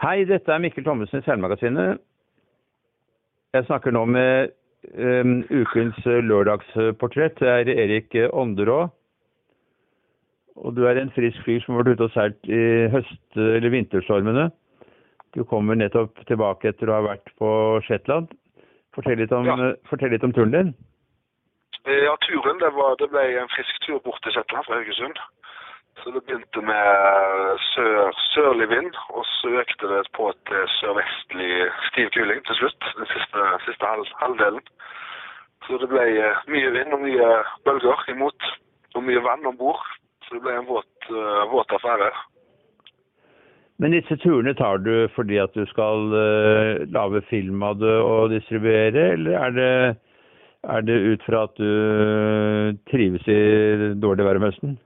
Hei, dette er Mikkel Thommessen i Seilmagasinet. Jeg snakker nå med um, ukens lørdagsportrett. Det er Erik Ånderå. Og du er en frisk fyr som har vært ute og seilt i høst- eller vinterstormene. Du kommer nettopp tilbake etter å ha vært på Shetland. Fortell litt om, Ja. fortell litt om turen din. Eh, Ja, turen det, var, det ble en frisk tur bort til Shetland fra Haugesund. Så det begynte med sør, sørlig vind, og så økte det på til sørvestlig stiv kuling til slutt, den siste, siste halv, halvdelen. Så det ble eh, mye vind og mye bølger imot, og mye vann om bord. Så det ble en våt, eh, våt affære. Men disse turene tar du fordi at du skal uh, lage film av det og distribuere, eller er det, er det ut fra at du trives i dårlig vær om høsten?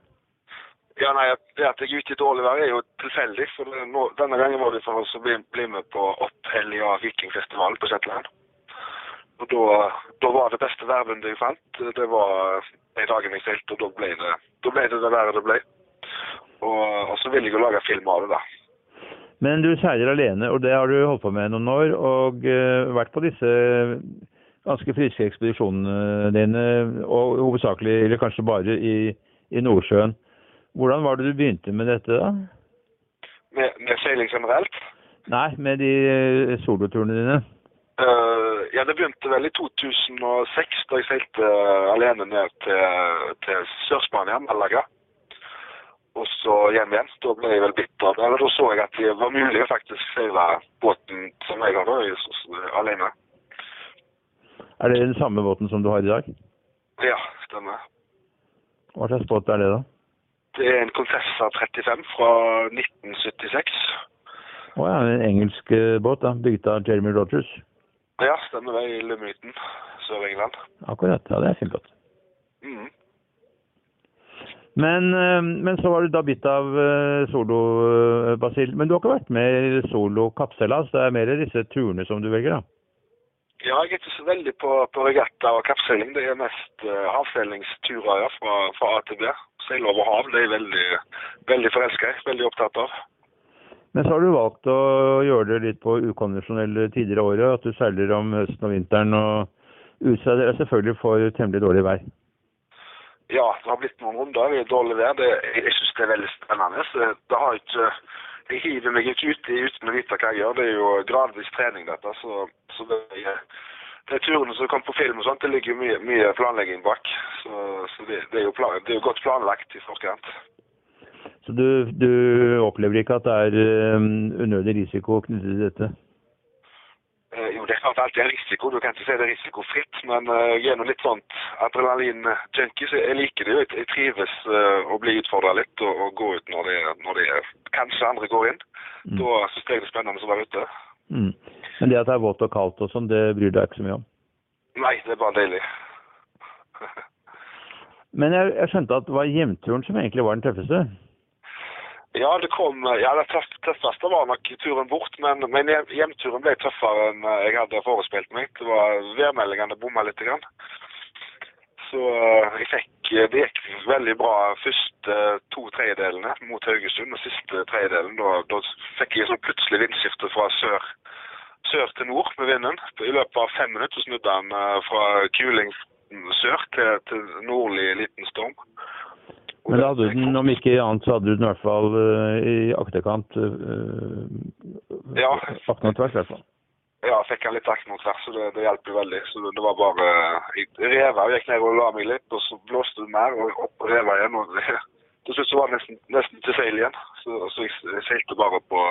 Ja, nei, Det at jeg er ute i dårlig vær er jo tilfeldig. for nå, Denne gangen var det for oss å bli, bli med på opphell av Vikingfestivalen på Shetland. Og da, da var det beste værbundet jeg fant, det var de dagene jeg seilte, og da ble det da ble det det været det ble. Og, og så ville jeg jo lage film av det, da. Men du seiler alene, og det har du holdt på med noen år, og uh, vært på disse ganske friske ekspedisjonene dine, og hovedsakelig, eller kanskje bare i, i Nordsjøen. Hvordan var det du begynte med dette, da? Med, med seiling generelt. Nei, med de eh, soloturene dine. Uh, ja, det begynte vel i 2006, da jeg seilte alene ned til, til Sør-Spania, Malaga. Og så hjem igjen. Da ble jeg vel bitter. Eller da så jeg at det var mulig å faktisk seile båten som jeg har da, alene. Er det den samme båten som du har i dag? Ja, stemmer. Hva slags båt er det, da? Det er en Confessor 35 fra 1976. Å ja, en engelsk eh, båt, da. Bygd av Jeremy Rogers. Ja, stemmer det. I Lumiten, Sør-England. Akkurat. Ja, det er båt. Mhm. Men, eh, men så var du da bitt av eh, solo-basil. Men du har ikke vært med i solo-kappseilas? Det er mer disse turene som du velger, da? Ja, jeg er ikke så veldig på, på regatta og kappseiling. Det er mest uh, havseilingsturer ja, fra, fra A til B. Seile over hav, det er jeg veldig, veldig forelska i. Veldig opptatt av. Men så har du valgt å gjøre det litt på ukonvensjonelle tider av året. At du seiler om høsten og vinteren og utseiler er selvfølgelig for temmelig dårlig vær. Ja, det har blitt noen runder i dårlig vær. Det, jeg syns det er veldig spennende. Så Det har ikke, jeg hiver meg ikke uti uten å vite hva jeg gjør. Det er jo gradvis trening, dette. Så, så det, er- de turene som kommer på film og sånt, det ligger jo mye, mye planlegging bak. Så, så det, det, er plan, det er jo godt planlagt i forkant. Så du, du opplever ikke at det er eh, unødig risiko knyttet til dette? Eh, jo, det er klart alltid en risiko. Du kan ikke si det er risikofritt, men uh, jeg er litt sånt adrenalin-junkie, så jeg liker det jo. Jeg, trives uh, å bli utfordra litt og, og gå ut når det, når det kanskje andre går inn. Mm. Da syns jeg det er spennende å være ute. Mm. Men det at det er vått og kaldt og sånn, det bryr deg ikke så mye om? Nei, det er bare deilig. Men jeg, jeg skjønte at det var hjemturen som egentlig var den tøffeste? Ja, det kom Ja, det tøffeste var nok turen bort, men, men hjemturen ble tøffere enn eh, jeg hadde forespilt meg. Det var værmeldingene bomma litt. Grann. Så eh, jeg fikk eh, Det gikk veldig bra første to tredjedelene mot Haugesund. Og siste tredjedelen, da, da fikk jeg sånn plutselig vindskifte fra sør, sør til nord med vinden. I løpet av fem minutter snudde han eh, fra kuling sør til, til nordlig liten storm. Og Men da hadde du den, om ikke annet, så hadde du den i hvert fall eh, i akterkant. Øh, Ja. Akten tvers, i hvert fall. Ja, jeg fikk han litt akt mot tvers, så det, det hjelper veldig. Så det, det var bare Jeg reva og gikk ned og la meg litt, og så blåste det mer, og opp og reva igjen. og det, Til slutt så var det nesten, nesten til seil igjen. Så, så jeg seilte bare på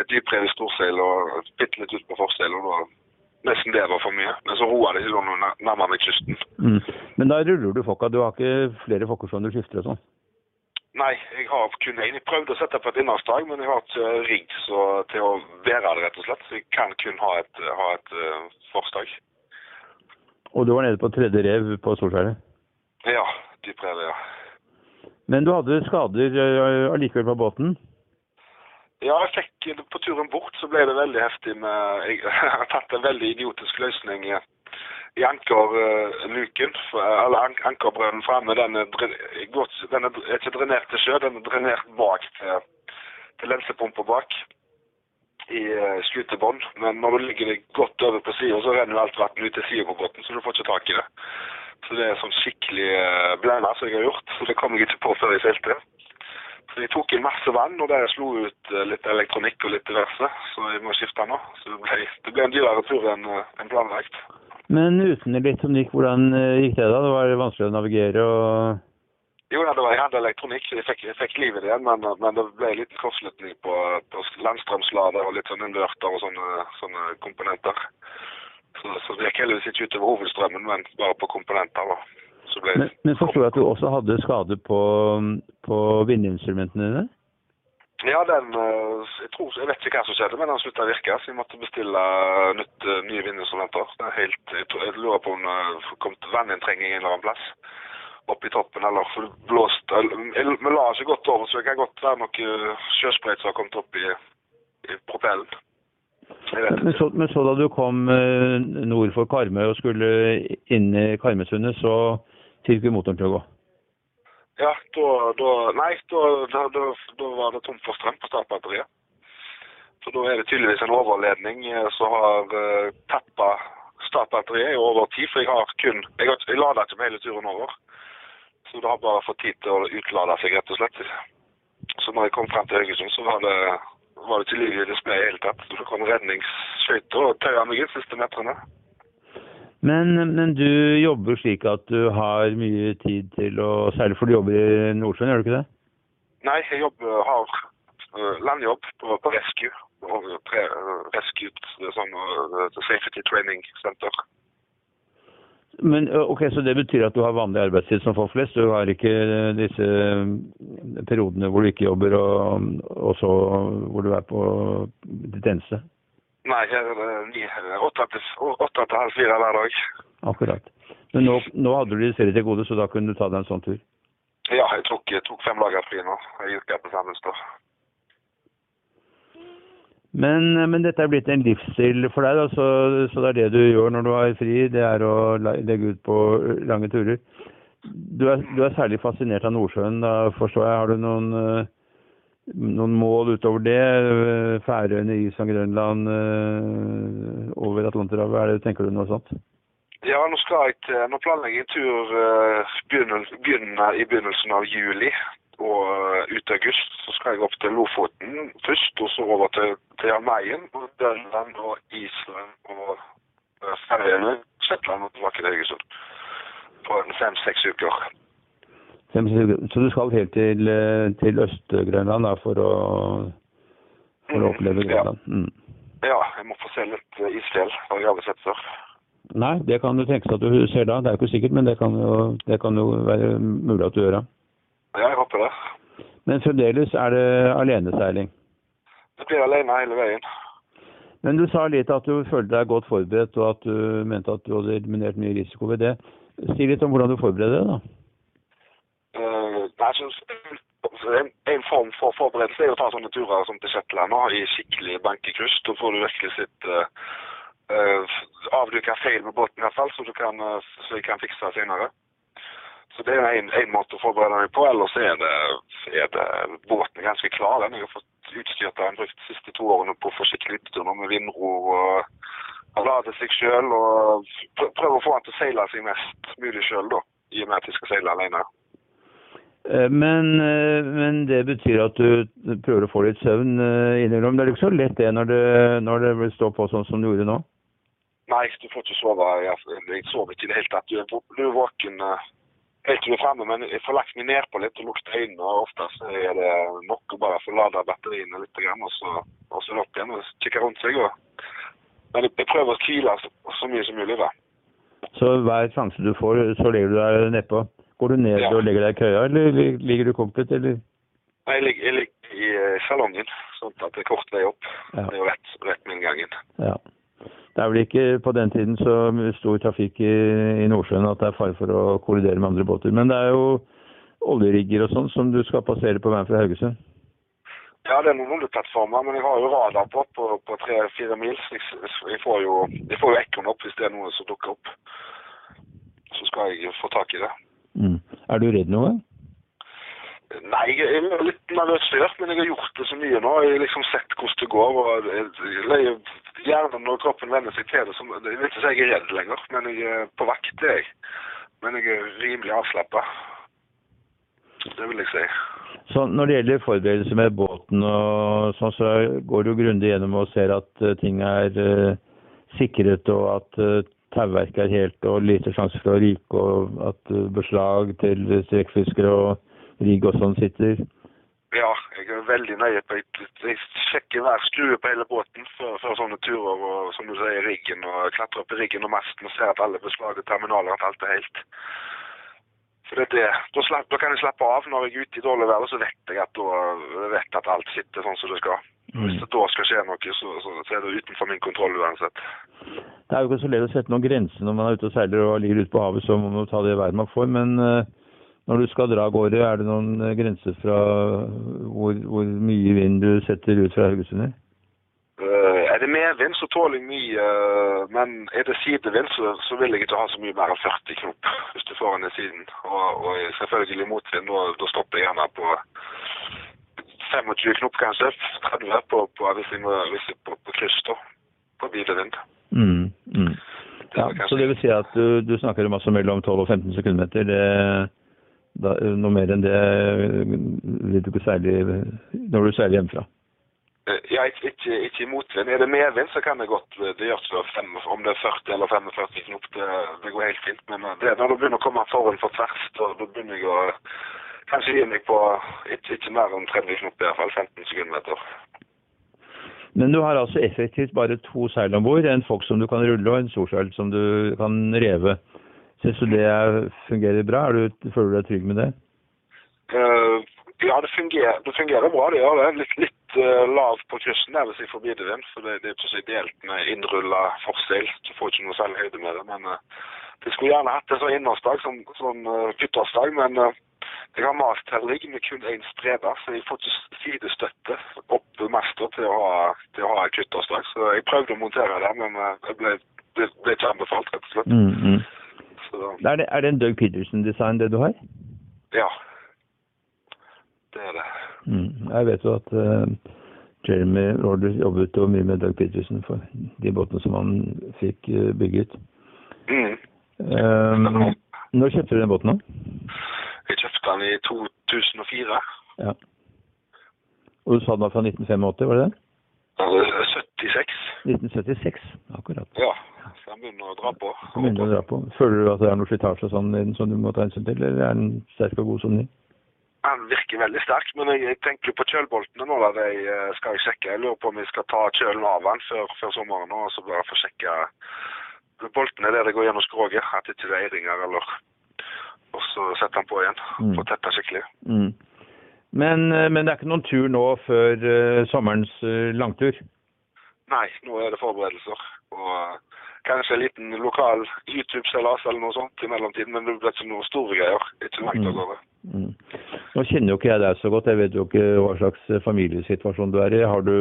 et dyprevet storseil og bitte litt ut på forseil, og da nesten det var for mye. Men så roa det seg sånn når nærma meg kysten. Mm. Men da ruller du fokka. Du har ikke flere fokker som du skifter og sånn? Nei, jeg har kun én. Jeg prøvde å sette på et innerstag, men jeg har ikke rigg til å være det, rett og slett. Så jeg kan kun ha et, ha et uh, forstag. Og du var nede på tredje rev på Solskjæret? Ja, Dyprev, ja. Men du hadde skader eh, allikevel på båten? Ja, jeg fikk på turen bort så ble det veldig heftig med Jeg har tatt en veldig idiotisk løsning i, i ankerluken. Eller an, ankerbrønnen framme. Den, er ikke drenert til sjø, den er drenert bak til, til lensepumpa bak. i eh, skutebånd. Men når du ligger det godt over på sida, så renner jo alt vann ut til sida på båten, så du får ikke tak i det. Så det er sånn skikkelig blenda som jeg har gjort, så det kom jeg ikke på før jeg seilte. Så jeg tok inn masse vann, og der slo ut eh, litt elektronikk og litt diverse. Så jeg må skifte nå. Så det ble, det ble en dyrere tur enn en enn planlagt. Men uten elektronikk, hvordan eh, gikk det da? Det var vanskelig å navigere og Jo, da, det var, jeg hadde elektronikk, så jeg fikk, jeg fikk livet igjen, men, men det ble litt kortslutning på, på landstrømslader og litt sånn inverter og sånne, sånne komponenter. Så, så det gikk heldigvis ikke utover hovedstrømmen, men bare på komponenter. da. Så ble Men, men forsto jeg at du også hadde skade på, på vindinstrumentene dine? Ja, den eh, jeg, tror, jeg vet ikke hva som skjedde, men den slutta å virke. Så vi måtte bestille nytt, eh, nye vindinstrumenter. Det er helt, jeg, tror, jeg lurer på om det kom vanninntrenging en eller annen plass. opp i toppen, eller for det blåste Vi la ikke godt over, så det kan godt være noe sjøsprøyt som har kommet opp i, i propellen. Men så, men så da du kom eh, nord for Karmøy og skulle inn i Karmøysundet, så du motoren til å gå? Ja, da, da Nei, da, da, da, var det tomt for strøm på startbatteriet. Så da er det tydeligvis en overledning eh, som har uh, tappa startbatteriet i over tid. For jeg har kun Jeg, jeg lada ikke på hele turen over. Så det har bare fått tid til å utlade seg, rett og slett. Så når jeg kom frem til Haugesund, så var det, var det ikke liv i displayet i det hele tatt. Så det kom redningsskøyter og taua meg ut siste metrene. Men, men du jobber slik at du har mye tid til å Særlig for du jobber i Nordsjøen, gjør du ikke det? Nei, jeg jobber, har øh, landjobb på, på Rescue. Og øh, Rescue er sånn øh, Safety Training Center. Men ok, Så det betyr at du har vanlig arbeidstid som folk flest? Du har ikke disse periodene hvor du ikke jobber, og, og så hvor du er på ditt eneste? Nei, her er det åtte til, halv fire hver dag. Akkurat. Men nå, nå hadde du de serie til gode, så da kunne du ta deg en sånn tur? Ja, jeg tok, jeg tok fem dager fri nå. Jeg gikk på Sandnes Men, men dette er blitt en livsstil for deg, da, så, så det er det du gjør når du har fri, det er å legge ut på lange turer. Du er, du er særlig fascinert av Nordsjøen, da forstår jeg. Har du noen, eh, noen mål utover det? Eh, Færøyene, Island, Grønland, eh, over Atlanterhavet? Er tenker du noe sånt? Ja, nå skal jeg nå planlegger jeg en tur begynner, begynner i begynnelsen av juli og ut august. Så skal jeg opp til Lofoten først, og så over til, til Jan Mayen, og Grønland og Island og Færøyene, Shetland og tilbake til Haugesund. På fem-seks uker. Så du skal helt til, eh, til Øst-Grønland for for å oppleve Ja. Grønland? Mm. Ja, jeg må få se litt øh, isfjell, har jeg aldri sett før. Nei, det kan du tenke seg at du ser da. Det er jo ikke sikkert, men det kan jo, det kan jo være mulig at du gjør. da. Ja, jeg håper det. Men fremdeles er det aleneseiling. Det blir alene hele veien. Men du sa litt at du følte deg godt forberedt, og at du mente at du hadde eliminert mye risiko ved det. Si litt om hvordan du forbereder deg, da. Uh, jeg synes, en, en form for forberedelse er å ta sånne turer som til Shetland nå, i skikkelig bankekryss. Da får du virkelig sitt uh, uh, avduka feil med båten i hvert fall, så du kan, uh, så jeg kan fikse senere. Så det er en måte å forberede meg på. Ellers er det, er det båten ganske klar. Den jeg har fått utstyrt den brukt de siste to årene på forsiktig nå med vindror og Lade seg sjøl. Og prøve å få den til å seile seg mest mulig sjøl. I og med at de skal seile alene. Eh, Men, eh, men det betyr at du prøver å få litt søvn eh, innimellom. Det er ikke så lett det når det, når det står på sånn som du gjorde nå. Nei, du får ikke sove. Jeg, jeg sover ikke i det hele tatt. Du er, du er våken helt til du er fremme, men jeg får lagt meg nedpå litt og lukket øynene. og Ofte så er det nok å bare få lada batteriene litt, og så, og så opp igjen og kikke rundt seg. Og, men jeg, jeg prøver å hvile så, så mye som mulig. da. Så hver sjanse du får, så legger du deg nedpå. Går du ned Ja. og legger deg i køya, eller ligger du komplett, eller? Nei, Jeg ligger, jeg ligger i eh, salongen, sånn at det er kort vei opp. Ja. Det er jo rett, rett med inngangen. Ja. Det er vel ikke på den tiden så stor trafikk i, i Nordsjøen at det er fare for å kollidere med andre båter. Men det er jo oljerigger og sånn som du skal passere på veien fra Haugesund. Ja, det er noen oljeplattformer, men jeg har jo radar på på, på tre-fire mil. så Jeg, jeg får jo, jeg får jo ekorn opp hvis det er noe som dukker opp. Så skal jeg få tak i det. Mm. Er du redd noe? Nei, jeg er litt, nervøs før, men jeg har gjort det så mye nå. Jeg har liksom sett hvordan det går. og jeg leier Hjernen når kroppen venner seg til det. Så jeg vil ikke si jeg er redd lenger, men jeg er på vakt, jeg. Men jeg er rimelig avslappa. Det vil jeg si. Så når det gjelder forberedelser med båten og sånn, så går du grundig gjennom og ser at eh, ting er eh, sikret og at uh, tauverket er helt og lite sjanse for å ryke og at uh, beslag til strekkfiskere og rigg og sånn sitter? Ja, jeg er veldig nøye på Jeg sjekker hver skrue på hele båten før, før, sånne turer. og Som du sier, riggen og klatrer opp i riggen og masten og ser at alle beslag og terminaler, at alt er helt. For det, er det, da, slapp, da, kan jeg slappe av når jeg er ute i dårlig vær, så vet jeg at, da, vet at alt sitter sånn som det skal. Mm. Hvis det da skal skje noe, så, så, så, er det utenfor min kontroll uansett. Det er jo ikke så lett å sette noen grenser når man er ute og seiler og ligger ute på havet, så må man ta det været man får. Men uh, når du skal dra av gårde, er det noen uh, grenser fra hvor, hvor, mye vind du setter ut fra Haugesund? Uh, er det medvind, så tåler jeg mye. Men er det sidevind, så, så, vil jeg ikke ha så mye mer enn 40 knop hvis du får den i siden. Og, og selvfølgelig motvind, da stopper jeg gjerne på 25 knop kanskje. 30 på, på, hvis jeg hvis jeg på, på kryss, da. På bilevind. Mm, mm. Ja, så det vil si at du, du snakker om altså mellom 12 og 15 sekundmeter. Det, da, noe mer enn det vil du ikke særlig når du seiler hjemmefra? Eh, ja, ikke, ikke, ikke, i motvind. Er det medvind, så kan det godt det gjøres fem, om det er 40 eller 45 knop. Det, det går helt fint. Men eh, det er når det begynner å komme foran for tvers, da begynner jeg å kanskje gi meg på ikke, ikke mer enn 30 knop, i hvert fall 15 sekundmeter. Men du har altså effektivt bare to seil om bord. En Fox som du kan rulle og en storseil som du kan reve. Syns du det fungerer bra? Du, føler du deg trygg med det? Uh, ja, det fungerer, det fungerer, bra. Det gjør det. Litt, litt uh, lav på kryssen der hvis jeg får bidevind. For det, det, er ikke så med innrulla forseil. Du får ikke noe særlig høyde med det. Men uh, det skulle gjerne hatt en sånn innholdsdag, som, sånn uh, Men uh, jeg har mast her rigg med kun én streber, så jeg får ikke sidestøtte opp master til å ha, til å ha kutterstrak. Så jeg prøvde å montere det, men eh, det ble, det ble ikke anbefalt, rett og slett. Mm, mm. Er, det, er, det, en Doug Peterson-design det du har? Ja. Det er det. Mm. Jeg vet jo at uh, Jeremy Rogers jobbet jo mye med Doug Peterson for de båtene som han fikk uh, bygget. Mm. Um, når kjøpte du den båten? da? Den i 2004. Ja. Og du sa den var fra 1985, var det det? 76. 1976, akkurat. Ja, så den begynner å dra på. Begynner å dra på. Føler du at det er noe slitasje sånn, som du må ta hensyn til, eller er den sterk og god som ny? Den virker veldig sterk, men jeg, jeg tenker på kjølboltene nå. da jeg eh, skal jeg sjekke. Jeg lurer på om vi skal ta kjølen av den før, før sommeren og så bare få sjekke boltene der det går gjennom skroget. At det ikke er eiringer eller så setter han på igjen. Mm. Får tetta skikkelig. Mm. Men, eh, men, det er ikke noen tur nå før uh, sommerens uh, langtur? Nei, nå er det forberedelser. Og uh, kanskje en liten lokal YouTube-seilas eller noe sånt i mellomtiden. Men det blir ikke noen store greier. Ikke langt av gårde. Mm. Nå kjenner jo ikke jeg deg så godt. Jeg vet jo ikke hva slags familiesituasjon du er i. Har du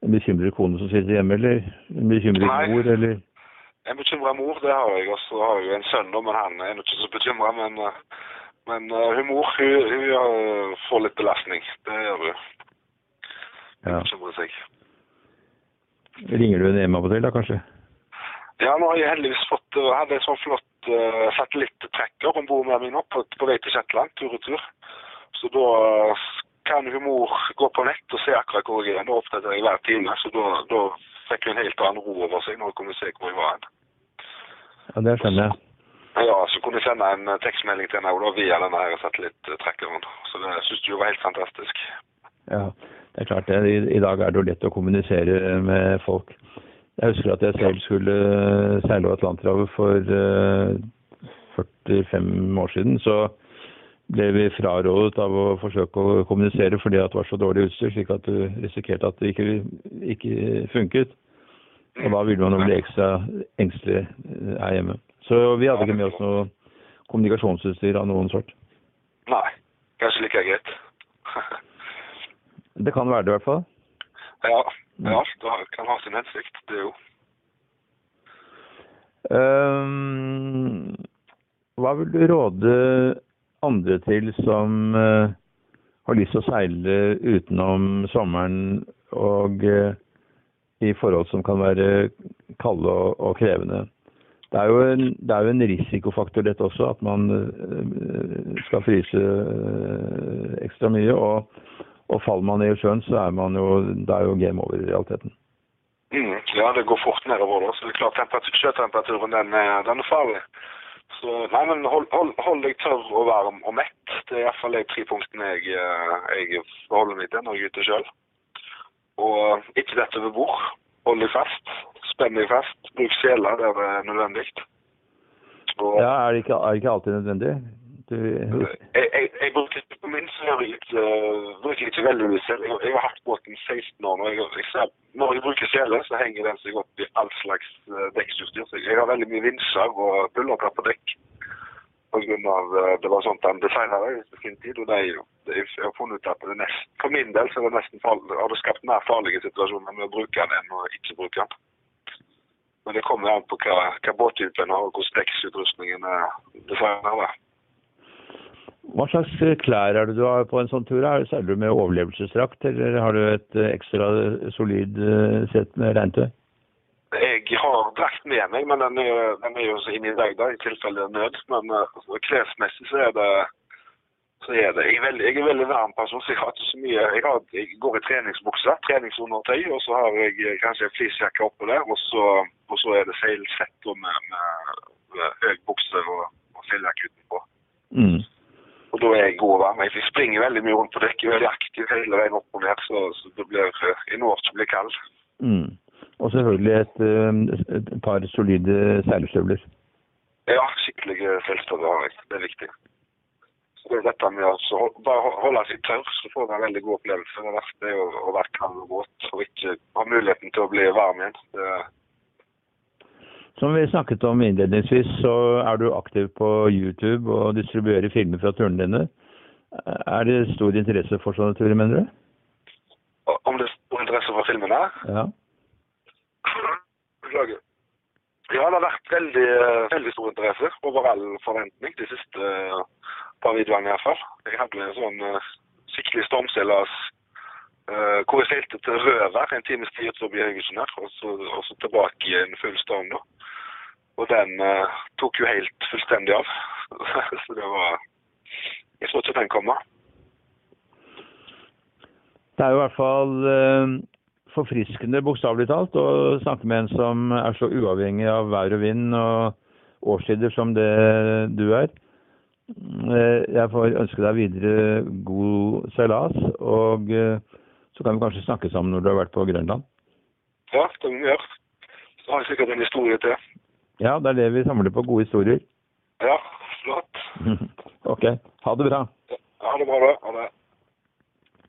en bekymret kone som sitter hjemme, eller en bekymret mor, eller? En bekymra mor, det har jeg. Og så har jeg jo en sønn, men han er ikke så bekymra. Men, eh, men uh, hun mor hun, hun får litt belastning. Det gjør hun. Hun ja. bekymrer seg. Ringer du henne hjem av og til, da kanskje? Ja, nå har jeg heldigvis fått uh, hadde en sånn flott uh, satellittrekker om bord med meg nå på, på, vei til Shetland, tur og tur. Så da kan humor gå på nett og se akkurat hvor jeg er. Da oppdaterer jeg hver time. Så da, da fikk hun en helt annen ro over seg når hun kunne se hvor jeg var. hen. Ja, det skjønner jeg. Ja, så kunne jeg sende en eh, tekstmelding til henne via denne her satellittrekkeren. Så det syns jeg var helt fantastisk. Ja, det er klart det. I, I, dag er det jo lett å kommunisere med folk. Jeg husker at jeg selv skulle seile seile Atlanterhavet for uh, eh, 45 år siden. Så ble vi frarådet av å forsøke å kommunisere fordi det var så dårlig utstyr, slik at du risikerte at det ikke, ikke funket. Og da ville man jo bli ekstra engstelig eh, her hjemme. Så vi hadde ikke med oss noe kommunikasjonsutstyr av noen sort. Nei. Kanskje like greit. det kan være det, i hvert fall. Ja. ja det kan ha sin hensikt, det jo. Um, hva vil du råde andre til som uh, har lyst til å seile utenom sommeren og uh, i forhold som kan være kalde og, og krevende. Det er, jo en, det er jo en risikofaktor dette også, at man eh, skal fryse ekstra mye. Og, og faller man ned i sjøen, så er man jo, det er jo game over i realiteten. Mm, ja, det går fort nedover da. Så det er klart temperatur, sjøtemperaturen den den er farlig. Så nei, men hold, hold, hold deg tørr og varm og mett. Det er iallfall de tre punktene jeg, eh, jeg forholder meg til når jeg er ute sjøl. Og ikke dette over bord. Hold deg fast. Spenn deg fast. Bruk seler der det er nødvendig. Og Ja, er det ikke, er det ikke alltid nødvendig? Du, jeg, jeg, jeg bruker på min ikke, uh, bruker jeg ikke veldig mye sele. Jeg, jeg har hatt båten 16 år. Når jeg, ser, når jeg bruker sele, så henger den seg opp i all slags uh, dekksutstyr. Så jeg har veldig mye vinsjer og bullerter på dekk. På grunn av uh, Det var sånt han designa i sin tid. og det er jo, det Jeg har funnet ut at det nest, for min del så er det nesten farlig, har det skapt mer farlige situasjoner med å bruke den enn å ikke bruke den. Men det kommer an på hva, hva båttypen har og hvordan dekksutrustningen er designa. Hva slags klær er det du har på en sånn tur? Er Seiler du med overlevelsesdrakt, eller har du et eh, ekstra solid eh, sett med regntøy? Jeg har drakt med meg, men den er, den er jo så inni deg da, i tilfelle nød. Men altså, klesmessig så er det så er det. Jeg er veldig, jeg er veldig varm person, så jeg har ikke så mye Jeg, har, jeg går i treningsbukse, treningsundertøy, og så har jeg eh, kanskje en fleecejakke oppå der. Og så, og så er det seilsett med, med, med høy bukse og, og utenpå. Mm. Og da er jeg god og med. Jeg springer veldig mye rundt på dekket, jeg er veldig aktiv hele veien opp og ned, så, så det blir en år som blir kald. Mm. Og selvfølgelig et, eh, et par solide seilstøvler. Ja, skikkelige seilstøvler har jeg. Det er viktig. Så det er dette med å så bare ho- holde seg tørr, så får man en veldig god opplevelse. Det verste er jo å være kald og våt og ikke ha muligheten til å bli varm igjen. Det, Som vi snakket om innledningsvis, så er du aktiv på YouTube og distribuerer filmer fra turene dine. Er det stor interesse for sånne turer, mener du? om det er stor interesse for filmene? Ja. Beklager. Ja, det har vært veldig, veldig stor interesse over all forventning de siste eh, par videoene iallfall. Jeg hadde en sånn eh, skikkelig stormseilas hvor jeg seilte til Røver en times tid utenfor Haugesund her, og så, og så tilbake i en full storm da. Og den uh, tok jo helt fullstendig av. så det var Jeg så ikke den komme. Det er jo i hvert fall uh, forfriskende, bokstavelig talt, å snakke med en som er så uavhengig av vær og vind og årstider som det du er. Uh, Jeg får ønske deg videre god seilas, og eh, så kan vi kanskje snakke sammen når du har vært på Grønland. Ja, det må vi gjøre. Så har jeg sikkert en historie til. Ja, det er det vi samler på gode historier. Ja, flott. Ok, ha det bra. Ha det bra, da. Ha det.